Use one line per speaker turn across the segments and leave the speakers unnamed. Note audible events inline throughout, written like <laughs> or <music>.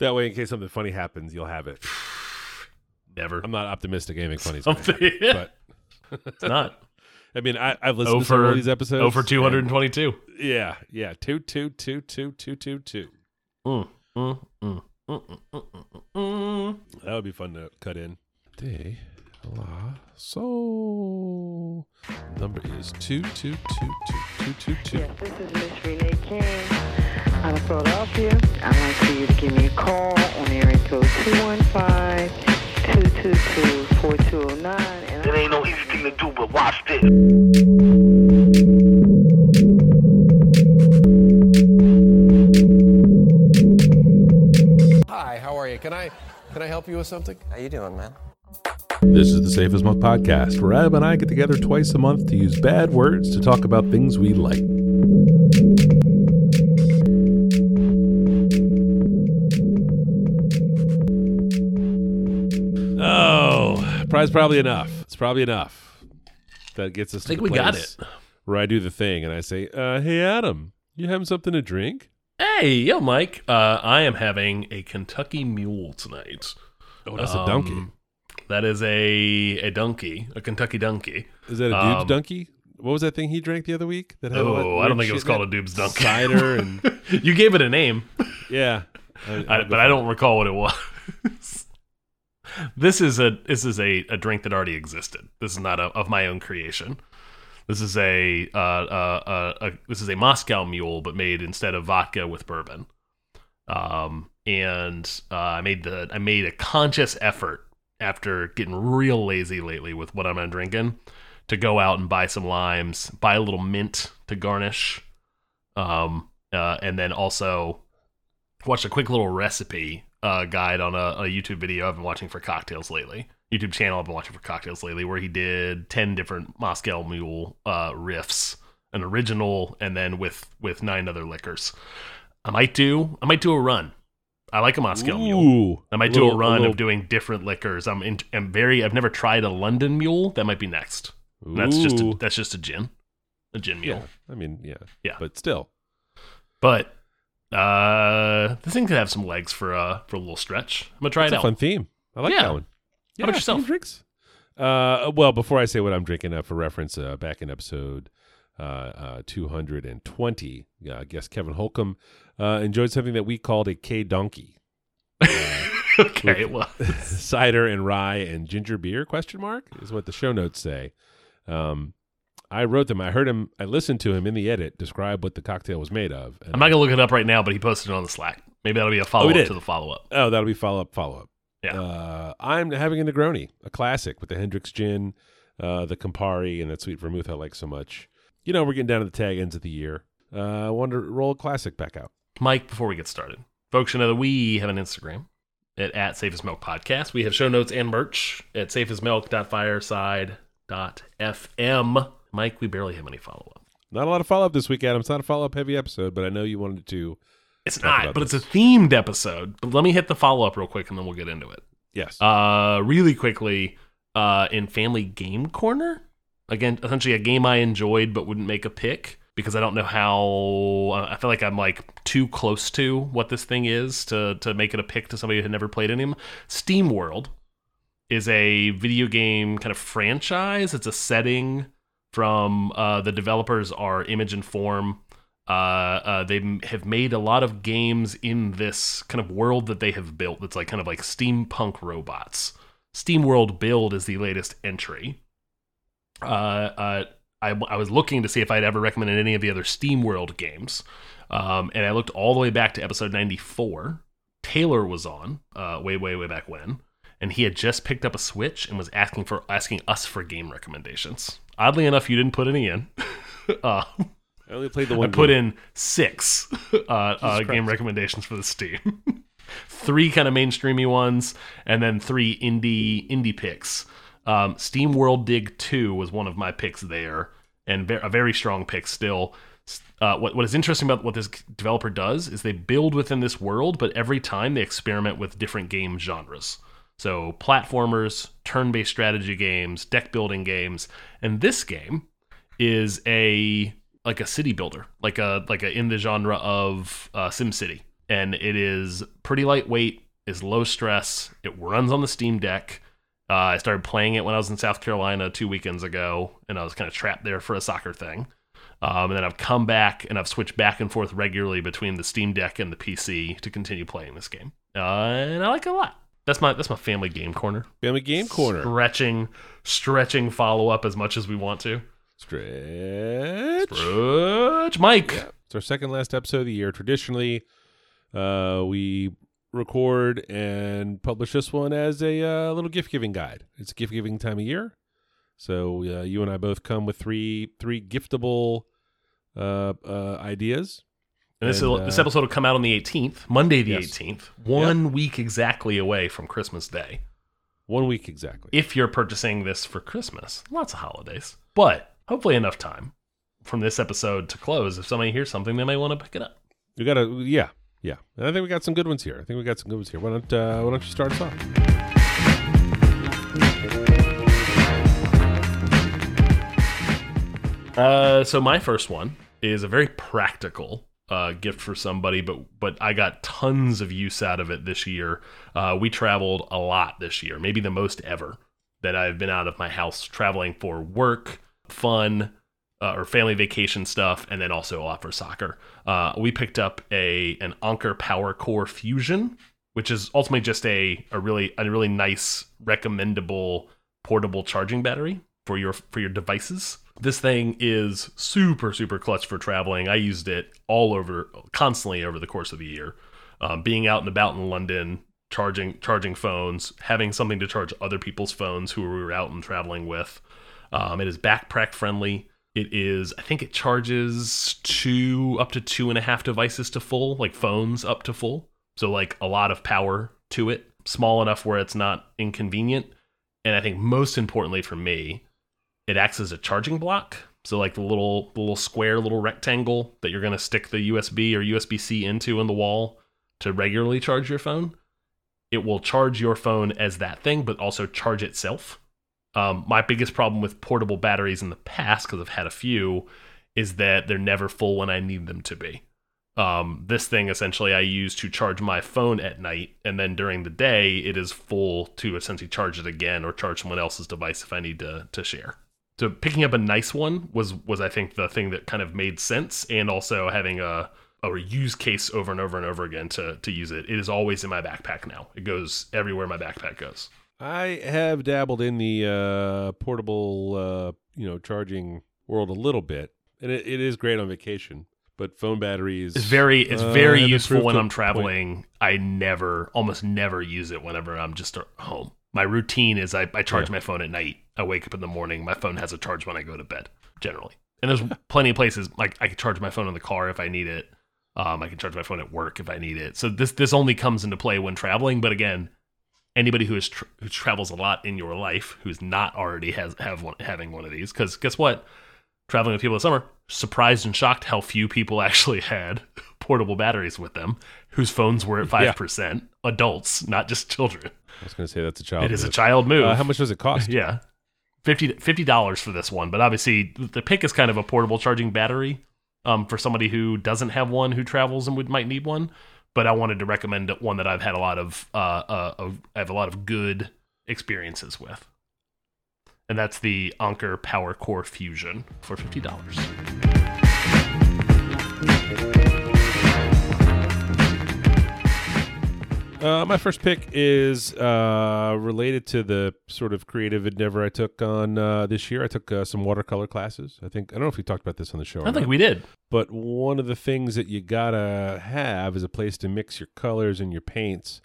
That way, in case something funny happens, you'll have it. <sighs>
Never.
I'm not optimistic anything funny is gonna
Something.
happen, <laughs> but
It's not. <laughs>
I mean, I, I've listened to
Over-
some of these episodes.
Over
and-
222.
Yeah, yeah. Two, two, two, two, two, two, two.
Mm, mm, mm, mm, mm, mm, mm, mm.
That would be fun to cut in. De la Soul. Number is two, two, two, two, two, two, two.
Yes, this is Miss Renee King out of Philadelphia. I'd like for you to give me a call on area code 215-222-4209. And
It ain't no easy thing to do, but watch this.
Hi, how are you? Can I can I help you with something?
How you doing, man?
This is the Safe as Milk podcast, where Adam and I get together twice a month to use bad words to talk about things we like. Oh, prize probably enough. It's probably enough. That gets us.
I think
to
we
the
got
place
it.
Where I do the thing and I say, uh, "Hey, Adam, you having something to drink?"
Hey, yo, Mike. Uh, I am having a Kentucky Mule tonight.
Oh, that's a donkey.
Um, That is a a donkey, a Kentucky donkey.
Is that a dude's
um,
donkey? What was that thing he drank the other week? That had
Oh, I don't think it was called a
in
Dube's donkey.
Cider <laughs> and
you gave it a name,
yeah, <laughs>
I, but I don't recall what it was. <laughs> this is a this is a, a drink that already existed. This is not a, of my own creation. This is a, uh, uh, uh, a this is a Moscow Mule, but made instead of vodka with bourbon. Um, and uh, I made the I made a conscious effort after getting real lazy lately with what I'm drinking to go out and buy some limes, buy a little mint to garnish, um, uh, and then also watched a quick little recipe uh, guide on a, a YouTube video I've been watching for cocktails lately. YouTube channel I've been watching for cocktails lately, where he did ten different Moscow Mule uh, riffs, an original, and then with with nine other liquors. I might do I might do a run. I like a Moscow Mule. I might
a
do
little-
a run
little-
of doing different liquors. I'm in, I'm very I've never tried a London Mule. That might be next. That's just a, that's just a gin, a gin mule.
yeah. I mean, yeah,
Yeah.
but still,
But uh, this thing could have some legs for uh for a little stretch. I'm gonna try
it's
it
a
out.
fun theme. I like
Yeah.
that one.
How about yourself?
Drinks. Uh, well, before I say what I'm drinking, uh, for reference, uh, back in episode 220, uh, guest Kevin Holcomb uh, enjoyed something that we called a K donkey. <laughs>
okay, it was. <laughs>
cider and rye and ginger beer question mark is what the show notes say um i wrote them i heard him i listened to him in the edit describe what the cocktail was made of and
I'm not gonna look it up right now, but he posted it on the Slack. Maybe that'll be a follow up
did?
to the follow up.
oh that'll be follow-up follow-up
Yeah.
uh i'm having a negroni a classic with the Hendrick's gin uh the campari and that sweet vermouth i like so much you know we're getting down to the tag ends of the year uh i wanted to roll a classic back out
Mike, before we get started, folks should know that we have an Instagram at, at Safe as Milk Podcast. We have show notes and merch at safeasmilk.fireside.fm. Mike, we barely have any follow up.
not a lot of follow-up this week adam it's not a follow-up heavy episode but i know you wanted to
It's not, but
this.
it's a themed episode. But let me hit the follow up real quick and then we'll get into it.
yes
Uh, really quickly, uh, in Family Game Corner, again, essentially a game I enjoyed but wouldn't make a pick because I don't know how. I feel like I'm like too close to what this thing is to to make it a pick to somebody who had never played any of them. SteamWorld is a video game kind of franchise. It's a setting from uh, the developers are Image and Form. Uh, uh, they have made a lot of games in this kind of world that they have built. That's like kind of like steampunk robots. SteamWorld Build is the latest entry. Uh, uh, I, I was looking to see if I'd ever recommended any of the other SteamWorld games, um, and I looked all the way back to episode ninety four. Taylor was on uh, way, way, way back when, and he had just picked up a Switch and was asking for asking us for game recommendations. Oddly enough, you didn't put any in. uh, <laughs>
i only played the one.
I put
game.
in six uh, uh, game recommendations for the Steam. <laughs> three kind of mainstreamy ones, and then three indie indie picks. Um, SteamWorld Dig Two was one of my picks there, and a very strong pick still. Uh, what what is interesting about what this developer does is they build within this world, but every time they experiment with different game genres. So platformers, turn-based strategy games, deck building games, and this game is a like a city builder, like a like a in the genre of uh, SimCity. and it is pretty lightweight, is low stress. It runs on the Steam Deck. Uh, I started playing it when I was in South Carolina two weekends ago, and I was kind of trapped there for a soccer thing. Um, and then I've come back and I've switched back and forth regularly between the Steam Deck and the PC to continue playing this game, uh, and I like it a lot. That's my that's my family game corner.
Family Game Corner.
Stretching, stretching follow up as much as we want to.
Stretch.
Stretch, Mike.
Yeah, it's our second last episode of the year. Traditionally, uh, we record and publish this one as a uh, little gift giving guide. It's a gift giving time of year, so uh, you and I both come with three three giftable uh, uh, ideas.
And this,
And,
will this episode will come out on the 18th, Monday the
Yes.
18th, one week exactly away from Christmas Day.
One week exactly.
If you're purchasing this for Christmas, lots of holidays, but hopefully enough time from this episode to close. If somebody hears something, they may want to pick it up.
You got to yeah yeah. And I think we got some good ones here. I think we got some good ones here. Why don't uh, Why don't you start us off?
Uh, so my first one is a very practical uh, gift for somebody, but but I got tons of use out of it this year. Uh, we traveled a lot this year, maybe the most ever that I've been out of my house traveling for work, fun, uh, or family vacation stuff, and then also a lot for soccer. Uh, we picked up a an Anker PowerCore Fusion, which is ultimately just a a really a really nice recommendable portable charging battery for your for your devices. This thing is super super clutch for traveling. I used it all over constantly over the course of the year. Um, being out and about in London, charging charging phones, having something to charge other people's phones who we were out and traveling with. Um, it is backpack friendly. It is, I think it charges two up to two and a half devices to full, like phones up to full. So like a lot of power to it, small enough where it's not inconvenient. And I think most importantly for me, it acts as a charging block. So like the little little square little rectangle that you're gonna stick the USB or USB C into in the wall to regularly charge your phone. It will charge your phone as that thing, but also charge itself. Um, my biggest problem with portable batteries in the past, because I've had a few, is that they're never full when I need them to be. Um, this thing essentially I use to charge my phone at night, and then during the day it is full to essentially charge it again or charge someone else's device if I need to to share. So picking up a nice one was was I think the thing that kind of made sense, and also having a a use case over and over and over again to to use it. It is always in my backpack now. It goes everywhere my backpack goes.
I have dabbled in the uh, portable, uh, you know, charging world a little bit, and it, it is great on vacation. But phone batteries,
It's very it's
uh,
very useful when I'm
a point.
traveling. I never almost never use it whenever I'm just at home. My routine is I, I charge
Yeah.
my phone at night. I wake up in the morning. My phone has a charge when I go to bed, generally. And there's <laughs> plenty of places like I can charge my phone in the car if I need it. Um, I can charge my phone at work if I need it. So this this only comes into play when traveling. But again, anybody who is tr who travels a lot in your life who's not already has have one having one of these because guess what? Traveling with people this summer surprised and shocked how few people <laughs> actually had portable batteries with them whose phones were at 5% adults not just children.
I was going to say that's a child.
it is a child move.
Uh, how much does it cost? <laughs>
yeah. 50 dollars for this one but obviously the pick is kind of a portable charging battery um, for somebody who doesn't have one who travels and would might need one but i wanted to recommend one that i've had a lot of uh, uh, i have a lot of good experiences with. And that's the Anker PowerCore Fusion for $50
Uh, my first pick is uh, related to the sort of creative endeavor I took on uh, this year. I took uh, some watercolor classes. I think I don't know if we talked about this on the show.
i think
not.
we did
but one of the things that you gotta have is a place to mix your colors and your paints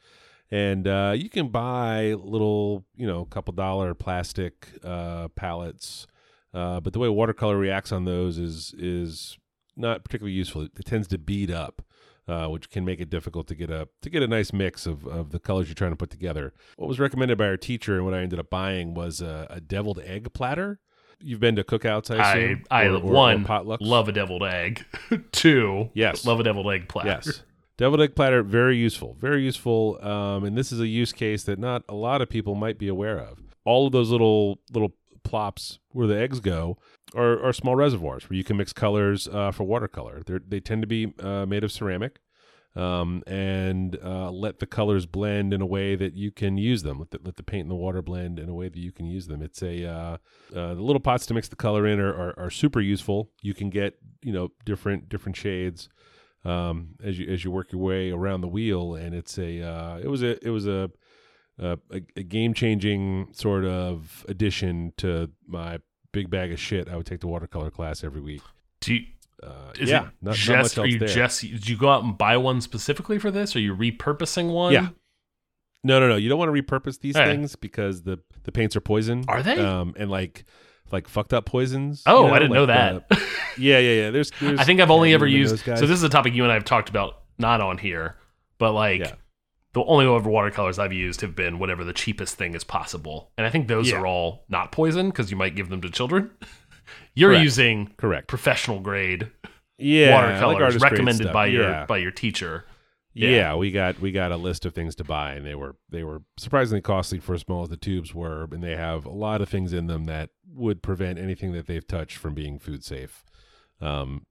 and uh, you can buy little you know couple dollar plastic uh, palettes uh, but the way watercolor reacts on those is is not particularly useful it, it tends to bead up uh, which can make it difficult to get a to get a nice mix of, of the colors you're trying to put together. What was recommended by our teacher and what I ended up buying was a, a deviled egg platter. You've been to cookouts, I
i
assume.
i
Or- or- or
one
potlucks?
love a deviled egg <laughs> two
Yes.
love a deviled egg platter
Yes. Deviled egg platter, very useful, very useful. Um, and this is a use case that not a lot of people might be aware of. All of those little little plops where the eggs go are, small reservoirs where you can mix colors uh, for watercolor. They're, they tend to be uh, made of ceramic. um, and uh, let the colors blend in a way that you can use them. Let the, let the paint and the water blend in a way that you can use them. It's a uh, uh, the little pots to mix the color in are, are, are super useful. You can get you know different different shades um, as you as you work your way around the wheel, and it's a uh, it was a it was a a, a game changing sort of addition to my big bag of shit. I would take the watercolor class every week.
Do you,
Uh,
is
yeah,
it
not, not
just
much
are you
there.
just did you go out and buy one specifically for this? Are you repurposing one?
Yeah. No, no, no. You don't want to repurpose these things because the the paints are poison.
Are they?
Um, and like like fucked up poisons.
Oh,
you
I didn't know that.
the- <laughs> yeah, yeah, yeah. There's, there's <laughs>
I think I've only ever used. So this is a topic you and I have talked about, not on here, but like
Yeah.
The only over watercolors I've used have been whatever the cheapest thing is possible, and I think those
Yeah.
are all not poison because you might give them to children. <laughs> You're
Correct.
using
correct.
professional grade
Yeah, I like
watercolors recommended by your
yeah.
by your teacher.
yeah.
yeah.
we got we got a list of things to buy, and they were they were surprisingly costly for as small as the tubes were, and they have a lot of things in them that would prevent anything that they've touched from being food safe. Um,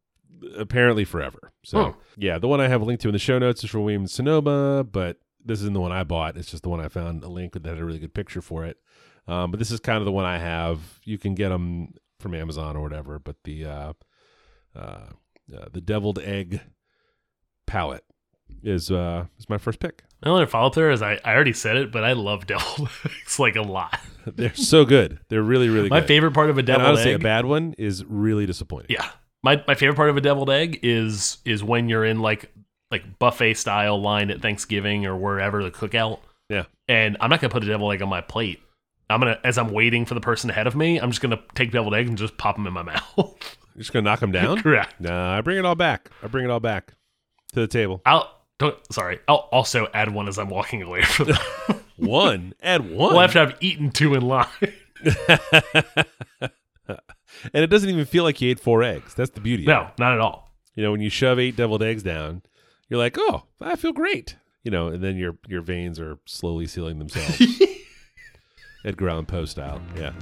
apparently forever. So yeah, the one I have a link to in the show notes is from Williams Sonoma, but this isn't the one I bought. It's just the one I found a link that had a really good picture for it. Um, but this is kind of the one I have. You can get them from Amazon or whatever. But the uh, uh, uh, the deviled egg palette is uh is my first pick.
The only follow up there is I, I already said it, but I love <laughs> deviled eggs like a lot.
They're so good. They're really really
My
good.
favorite part of a deviled
honestly,
egg.
a bad one is really disappointing.
Yeah. My my favorite part of a deviled egg is is when you're in like like buffet style line at Thanksgiving or wherever the cookout.
Yeah.
And I'm not gonna put a deviled egg on my plate. I'm gonna as I'm waiting for the person ahead of me, I'm just gonna take deviled eggs and just pop them in my <laughs> mouth.
You're just gonna knock them down.
Correct.
Nah, I bring it all back. I bring it all back to the table.
I'll don't sorry. I'll also add one as I'm walking away from them. <laughs>
One, add one.
well after I've eaten two in line. <laughs>
and it doesn't even feel like you ate four eggs. That's the beauty. of
no, not at all.
You know, when you shove eight deviled eggs down, you're like, oh, I feel great. You know, and then your your veins are slowly sealing themselves. <laughs> Edgar Allan Poe style. Yeah.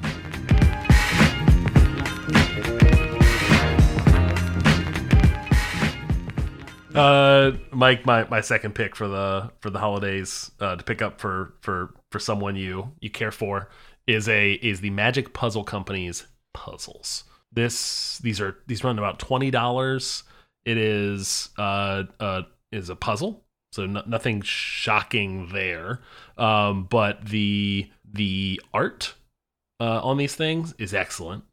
Uh, Mike, my, my second pick for the for the holidays uh, to pick up for for for someone you you care for is a is the Magic Puzzle Company's puzzles. This these are these run about twenty dollars. It is uh uh is a puzzle, so no, nothing shocking there. Um, but the the art uh, on these things is excellent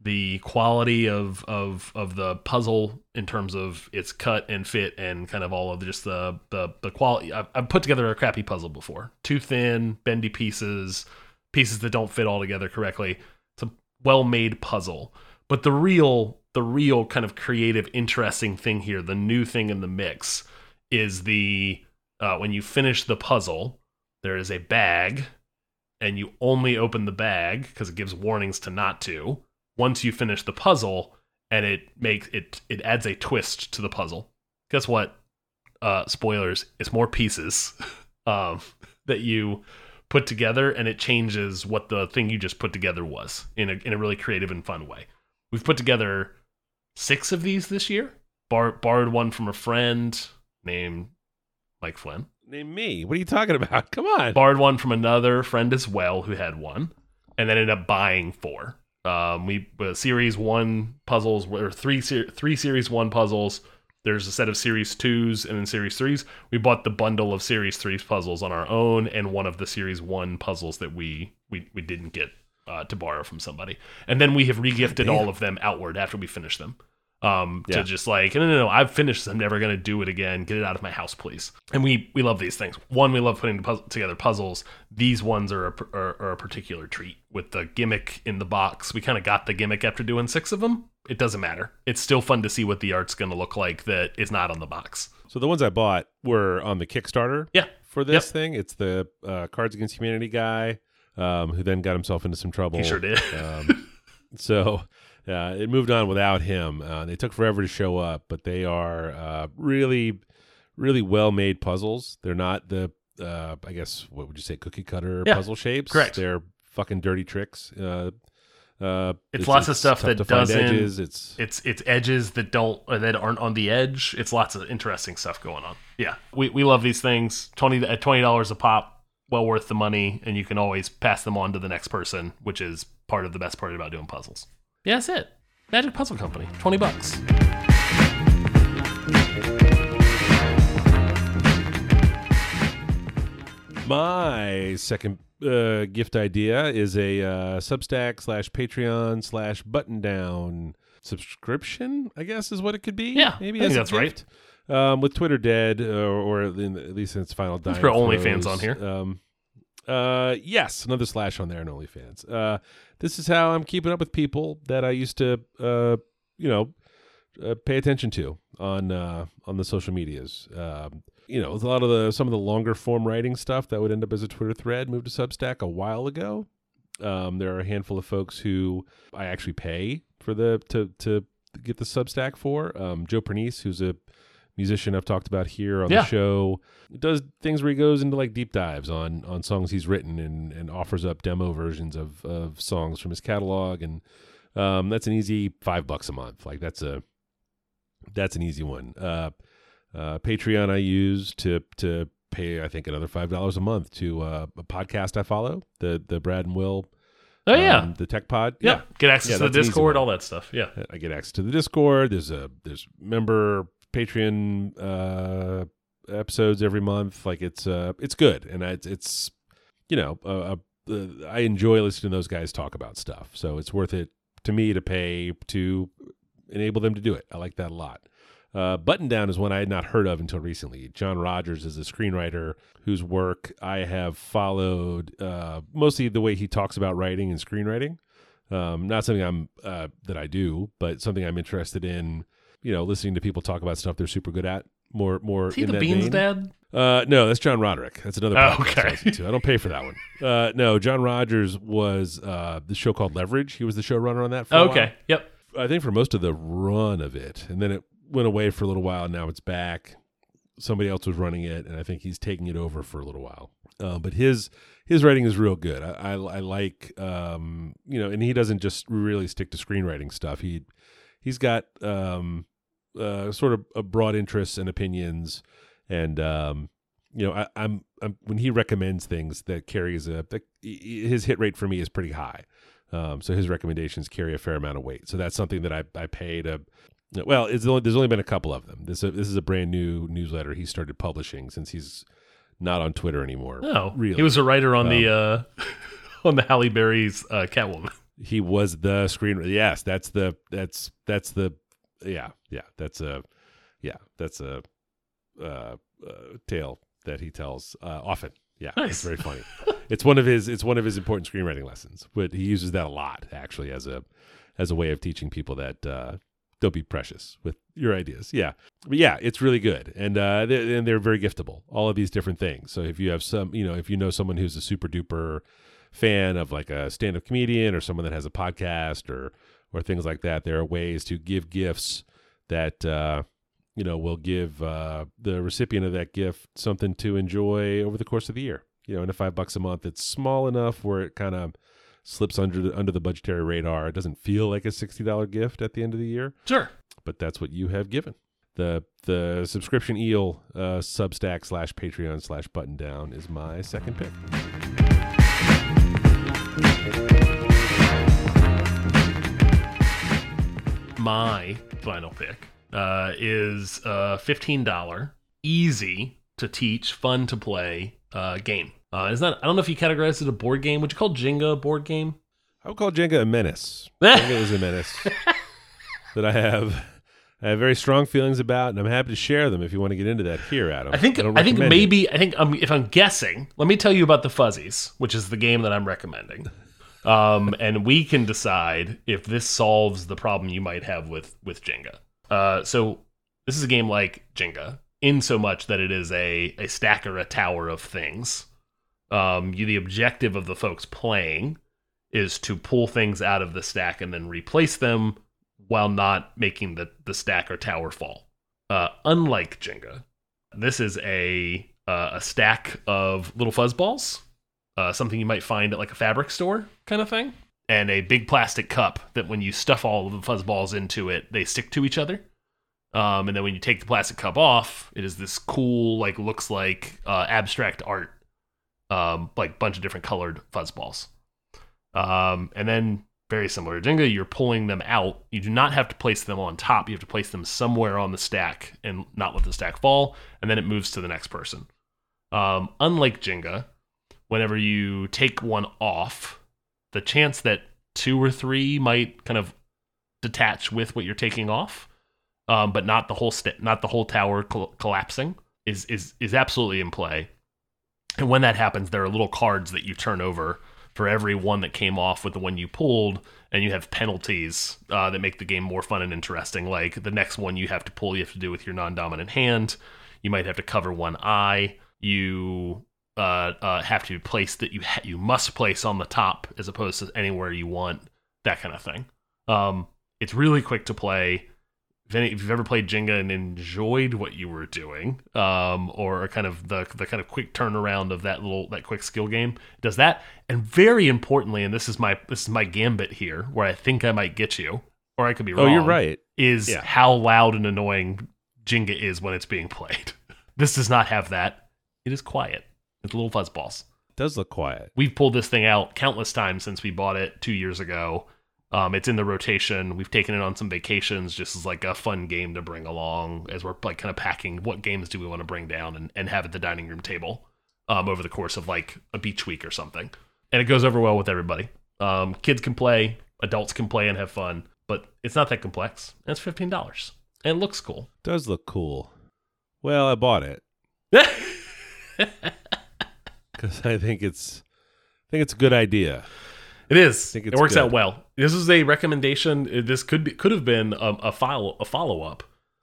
the quality of of of the puzzle in terms of its cut and fit and kind of all of just the the the quality. I've, I've put together a crappy puzzle before, too thin, bendy pieces, pieces that don't fit all together correctly. It's a well made puzzle, but the real the real kind of creative, interesting thing here, the new thing in the mix, is the uh, when you finish the puzzle, there is a bag, and you only open the bag because it gives warnings to not to. Once you finish the puzzle and it makes it it adds a twist to the puzzle. Guess what? Uh spoilers it's more pieces <laughs> um that you put together and it changes what the thing you just put together was in a in a really creative and fun way. We've put together six of these this year. Bar- borrowed one from a friend named mike flynn
Name me. What are you talking about? <laughs> Come on.
borrowed one from another friend as well who had one, and then ended up buying four. Um, we uh, series one puzzles or three ser- three series one puzzles. There's a set of series twos and then series threes. We bought the bundle of series threes puzzles on our own, and one of the series one puzzles that we we, we didn't get uh, to borrow from somebody, and then we have regifted all of them outward after we finish them. Um,
Yeah.
to just like no, no, no, I've finished. this. I'm never gonna do it again. Get it out of my house, please. And we we love these things. One, we love putting together puzzles. These ones are a, are, are a particular treat with the gimmick in the box. We kind of got the gimmick after doing six of them. It doesn't matter. It's still fun to see what the art's gonna look like that is not on the box.
So the ones I bought were on the Kickstarter.
Yeah.
For this
Yep.
thing, it's the uh, Cards Against Humanity guy um, who then got himself into some trouble.
He sure did.
Um, <laughs> so uh, it moved on without him. Uh, they took forever to show up, but they are uh, really, really well made puzzles. They're not the, uh, I guess, what would you say, cookie cutter
Yeah,
puzzle shapes?
correct.
They're fucking dirty tricks. Uh, Uh,
It's lots of stuff that doesn't-
edges. It's
It's it's edges that don't that aren't on the edge. It's lots of interesting stuff going on. Yeah, we we love these things. Twenty at twenty dollars a pop, well worth the money, and you can always pass them on to the next person, which is part of the best part about doing puzzles. Yeah, that's it. Magic Puzzle Company, twenty bucks.
My second uh, gift idea is a uh, Substack slash Patreon slash Buttondown subscription. I guess is what it could be.
Yeah,
maybe
I think
as a
that's right.
Um, with Twitter dead, or, or in, at least in its final dying
throw OnlyFans on here.
Um, uh, yes, another slash on there and OnlyFans. Uh, this is how I'm keeping up with people that I used to, uh, you know, uh, pay attention to on uh, on the social medias. Um, you know, a lot of the some of the longer form writing stuff that would end up as a Twitter thread moved to Substack a while ago. Um, there are a handful of folks who I actually pay for the to to get the Substack for. Um, Joe Pernice, who's a musician I've talked about here on
Yeah.
the show, does things where he goes into like deep dives on on songs he's written and and offers up demo versions of of songs from his catalog and um, that's an easy five bucks a month. Like that's a that's an easy one. Uh, uh, Patreon I use to to pay I think another five dollars a month to uh, a podcast I follow the the Brad and Will
Oh yeah,
um, the Tech Pod
yeah. Get access
Yeah,
to the
that's an easy
Discord, all that stuff. Yeah.
I get access to the Discord. There's a there's member Patreon uh, episodes every month. Like it's uh it's good, and it's it's you know I enjoy listening to those guys talk about stuff. So it's worth it to me to pay to enable them to do it. I like that a lot. Uh, Buttondown is one I had not heard of until recently. John Rogers is a screenwriter whose work I have followed uh, mostly the way he talks about writing and screenwriting. Um, not something I'm uh, that I do, but something I'm interested in. You know, listening to people talk about stuff they're super good at. More, more.
Is he
in
the Beans
vein.
dad?
Uh, no, that's John Roderick. That's another
Oh, okay.
I. I don't pay for that one. Uh, no, John Rogers was uh, the show called Leverage. He was the showrunner on that. For a while.
Okay. Yep.
I think for most of the run of it, and then it went away for a little while. And now it's back. Somebody else was running it, and I think he's taking it over for a little while. Uh, but his his writing is real good. I, I, I like um, you know, and he doesn't just really stick to screenwriting stuff. He he's got um, uh, sort of a broad interests and opinions, and um, you know, I, I'm, I'm when he recommends things that carries a that, his hit rate for me is pretty high. Um, so his recommendations carry a fair amount of weight. So that's something that I, I pay to. Well, it's only, there's only been a couple of them. This this is a brand new newsletter he started publishing since he's not on Twitter anymore.
Oh,
really?
He was a writer on the uh, <laughs> on the Halle Berry's uh, Catwoman.
He was the screen. Yes, that's the that's that's the yeah yeah that's a yeah that's a uh, uh, tale that he tells uh, often. Yeah,
Nice.
it's very funny. it's one of his it's one of his important screenwriting lessons, but he uses that a lot actually as a as a way of teaching people that uh, don't be precious with your ideas. Yeah, but yeah, it's really good, and uh, they and they're very giftable. All of these different things. So if you have some, you know, if you know someone who's a super duper fan of like a stand up comedian or someone that has a podcast or or things like that, there are ways to give gifts that uh, you know will give uh, the recipient of that gift something to enjoy over the course of the year. You know, and at five bucks a month, it's small enough where it kind of slips under the under the budgetary radar. It doesn't feel like a sixty dollar gift at the end of the year,
Sure.
but that's what you have given. The the subscription eel uh, Substack slash Patreon slash Buttondown is my second pick.
My final pick uh, is a fifteen dollar, easy to teach, fun to play uh, game. Uh, it's not. I don't know if you categorize it as a board game. Would you call Jenga a board game?
I would call Jenga a menace. <laughs> Jenga is a menace that I have I have very strong feelings about, and I'm happy to share them if you want to get into that here, Adam.
I think
don't
I, think
recommend it.
maybe I think um, if I'm guessing, let me tell you about the fuzzies, which is the game that I'm recommending. Um, <laughs> and we can decide if this solves the problem you might have with with Jenga. Uh, so this is a game like Jenga, in so much that it is a a stack or a tower of things. Um, you, the objective of the folks playing is to pull things out of the stack and then replace them while not making the, the stack or tower fall. Uh, unlike Jenga, this is a uh, a stack of little fuzzballs, uh, something you might find at like a fabric store kind of thing. and a big plastic cup that when you stuff all of the fuzz balls into it, they stick to each other. Um, and then when you take the plastic cup off, it is this cool, like looks like uh, abstract art, um, like bunch of different colored fuzz balls. Um, and then very similar to Jenga, you're pulling them out. You do not have to place them on top. You have to place them somewhere on the stack and not let the stack fall. And then it moves to the next person. Um, unlike Jenga, whenever you take one off, the chance that two or three might kind of detach with what you're taking off, um, but not the whole not the whole tower col- collapsing is is is absolutely in play. And when that happens, there are little cards that you turn over for every one that came off with the one you pulled, and you have penalties uh, that make the game more fun and interesting. Like the next one you have to pull, you have to do with your non-dominant hand. You might have to cover one eye. You uh, uh, have to place that you you must place on the top as opposed to anywhere you want. That kind of thing. Um, it's really quick to play if, any, if you've ever played Jenga and enjoyed what you were doing, um, or kind of the the kind of quick turnaround of that little that quick skill game, does that. And very importantly, and this is my this is my gambit here, where I think I might get you, or I could be wrong.
Oh, you're right.
Is
Yeah.
how loud and annoying Jenga is when it's being played. <laughs> this does not have that. It is quiet. It's a little fuzzballs.
It does look quiet.
We've pulled this thing out countless times since we bought it two years ago. Um, it's in the rotation. We've taken it on some vacations just as like a fun game to bring along as we're like kind of packing what games do we want to bring down and, and have at the dining room table um, over the course of like a beach week or something. And it goes over well with everybody. Um, kids can play, adults can play and have fun, but it's not that complex. And it's fifteen dollars, and it looks cool.
does look cool. Well, I bought it <laughs> because I think it's I think it's a good idea.
It is. It works
good.
out well. This is a recommendation. Uh, This could be could have been a, a follow a follow up,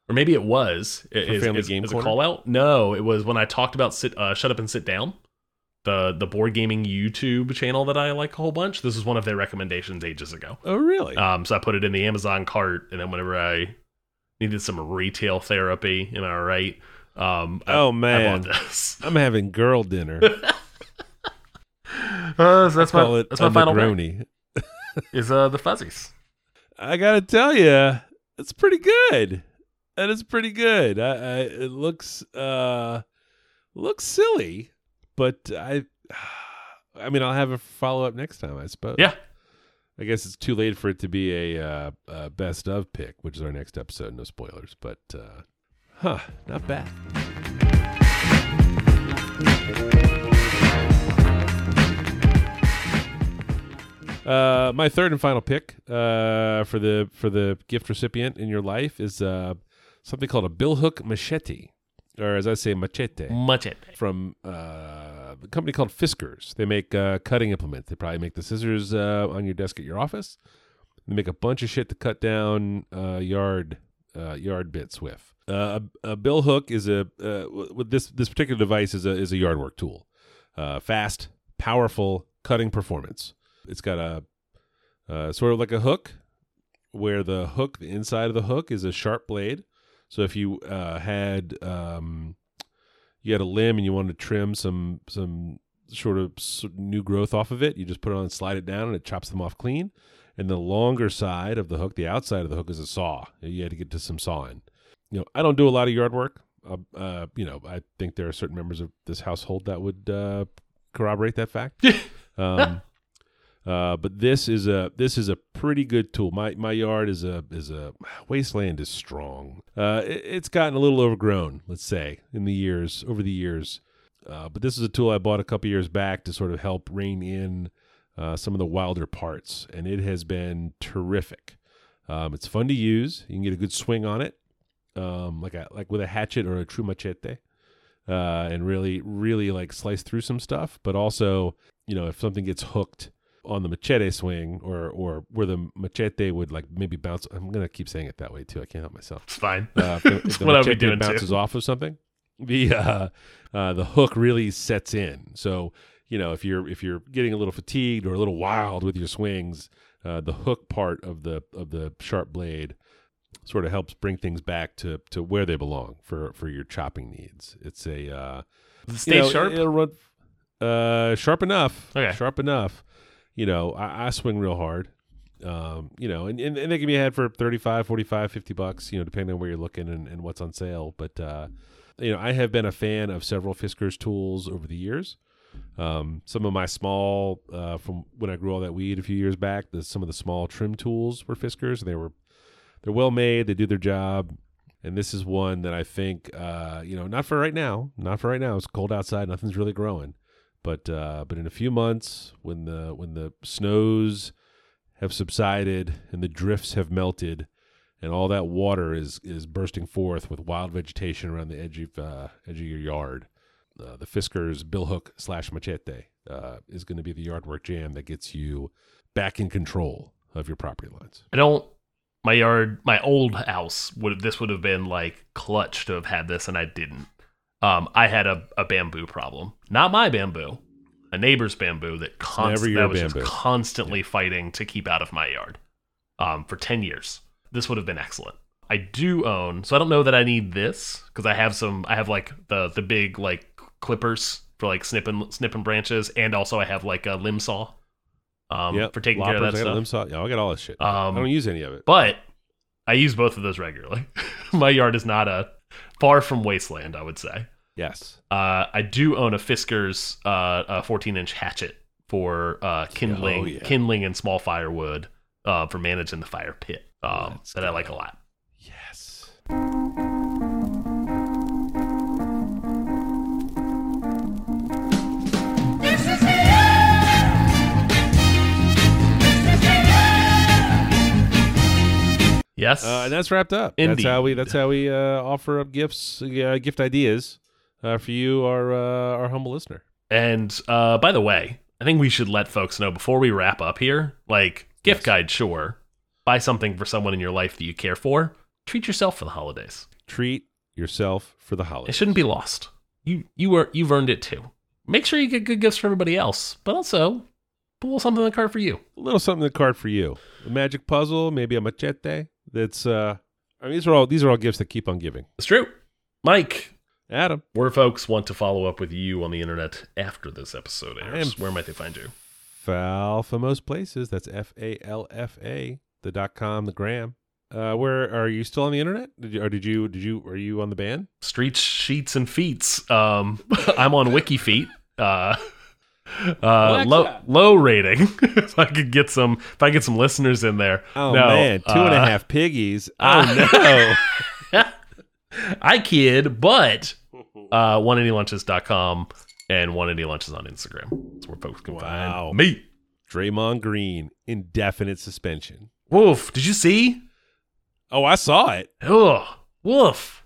or maybe it was is,
Family
is-
Game
is a call out. No, it was when I talked about sit uh, shut up and sit down. The the board gaming YouTube channel that I like a whole bunch. This is one of their recommendations ages ago.
Oh, really?
Um, so I put it in the Amazon cart, and then whenever I needed some retail therapy, am I right? Um, I-
oh
I
man,
bought this.
I'm having girl dinner. <laughs> <laughs>
Uh, so that's
Call
my that's my final
Negroni. <laughs>
is uh the fuzzies.
I gotta tell you, it's pretty good. That is pretty good. I, I it looks uh looks silly, but I <sighs> I mean I'll have a follow up next time, I suppose.
Yeah,
I guess it's too late for it to be a uh, uh best of pick, which is our next episode. No spoilers, but uh huh, not bad. Uh, my third and final pick uh, for the for the gift recipient in your life is uh, something called a billhook machete, or as I say, machete,
much it.
from uh, the company called Fiskars. They make uh, cutting implements. They probably make the scissors uh, on your desk at your office. They make a bunch of shit to cut down uh, yard uh, yard bits with. Uh, a, a bill hook is a uh, with this this particular device is a is a yard work tool. Uh, fast, powerful cutting performance. It's got a uh, sort of like a hook, where the hook, the inside of the hook, is a sharp blade. So if you uh, had um, you had a limb and you wanted to trim some some sort of new growth off of it, you just put it on, and slide it down, and it chops them off clean. And the longer side of the hook, the outside of the hook, is a saw. You had to get to some sawing. You know, I don't do a lot of yard work. Uh, uh, you know, I think there are certain members of this household that would uh, corroborate that fact. <laughs> um, uh, but this is a this is a pretty good tool. My my yard is a is a wasteland is strong. Uh, it, it's gotten a little overgrown, let's say, in the years over the years. Uh, but this is a tool I bought a couple years back to sort of help rein in uh, some of the wilder parts, and it has been terrific. Um, it's fun to use. You can get a good swing on it, um, like a, like with a hatchet or a true machete, uh, and really really like slice through some stuff. But also, you know, if something gets hooked on the machete swing or or where the machete would like maybe bounce. I'm gonna keep saying it that way too. I can't help myself.
It's fine.
Uh, the, <laughs>
That's
the
what
machete
doing too.
bounces off of something, the uh, uh, the hook really sets in. So you know if you're if you're getting a little fatigued or a little wild with your swings, uh, the hook part of the of the sharp blade sort of helps bring things back to to where they belong for for your chopping needs. It's a uh,
it
you know,
sharp?
It'll run uh, sharp enough.
Okay.
Sharp enough. You know, I, I swing real hard. Um, you know, and, and, and they can be had for 35, 45, 50 bucks, you know, depending on where you're looking and, and what's on sale. But, uh, you know, I have been a fan of several Fiskars tools over the years. Um, some of my small, uh, from when I grew all that weed a few years back, the, some of the small trim tools were Fiskars. They were, they're well made. They do their job. And this is one that I think, uh, you know, not for right now, not for right now. It's cold outside. Nothing's really growing. But, uh, but in a few months, when the when the snows have subsided and the drifts have melted, and all that water is is bursting forth with wild vegetation around the edge of uh, edge of your yard, uh, the Fiskars billhook slash machete uh, is going to be the yard work jam that gets you back in control of your property lines.
I don't. My yard, my old house would this would have been like clutch to have had this, and I didn't. Um, I had a, a bamboo problem, not my bamboo, a neighbor's bamboo that const- that was
bamboo.
just constantly fighting to keep out of my yard. Um, for ten years, this would have been excellent. I do own, so I don't know that I need this because I have some. I have like the the big like clippers for like snipping snipping branches, and also I have like a limb saw. Um,
Yep.
for taking
Loppers,
care of that
I got a
stuff.
limb saw. Yeah, I got all this shit. I
Um,
don't use any of it.
but I use both of those regularly. <laughs> My yard is not a far from wasteland, I would say.
Yes.
Uh, I do own a Fiskars uh, a 14 inch hatchet for uh, kindling,
Oh, yeah.
kindling and small firewood uh, for managing the fire pit. Um, that I like a lot.
Yes.
Yes,
Uh, and that's wrapped up. That's how we. That's how we uh, offer up gifts, uh, gift ideas uh, for you, our uh, our humble listener.
And uh, by the way, I think we should let folks know before we wrap up here. Like gift
Yes.
guide, sure. Buy something for someone in your life that you care for. Treat yourself for the holidays.
Treat yourself for the holidays.
It shouldn't be lost. You you are you've earned it too. Make sure you get good gifts for everybody else, but also put a little something in the cart for you.
a little something in the card for you. A magic puzzle, maybe a machete. That's. uh I mean, these are all these are all gifts that keep on giving.
It's true. Mike,
Adam,
where folks want to follow up with you on the internet after this episode airs, where might they find you?
Falfa most places. That's F A L F A. The dot com, the gram. Uh, where are you still on the internet? Did you or did you did you are you on the band?
Streets, sheets, and feats. Um, <laughs> I'm on WikiFeet. Uh, uh, low low rating. <laughs> if I could get some, if I get some listeners in there.
Oh
No,
man, two and a
uh,
half piggies. <laughs> Oh no. <laughs>
I kid, but uh, 180lunches.com and 180 lunches on Instagram. That's where folks can
Wow.
find me.
Draymond Green, indefinite suspension.
Woof. Did you see?
Oh, I saw it.
Ugh. Woof.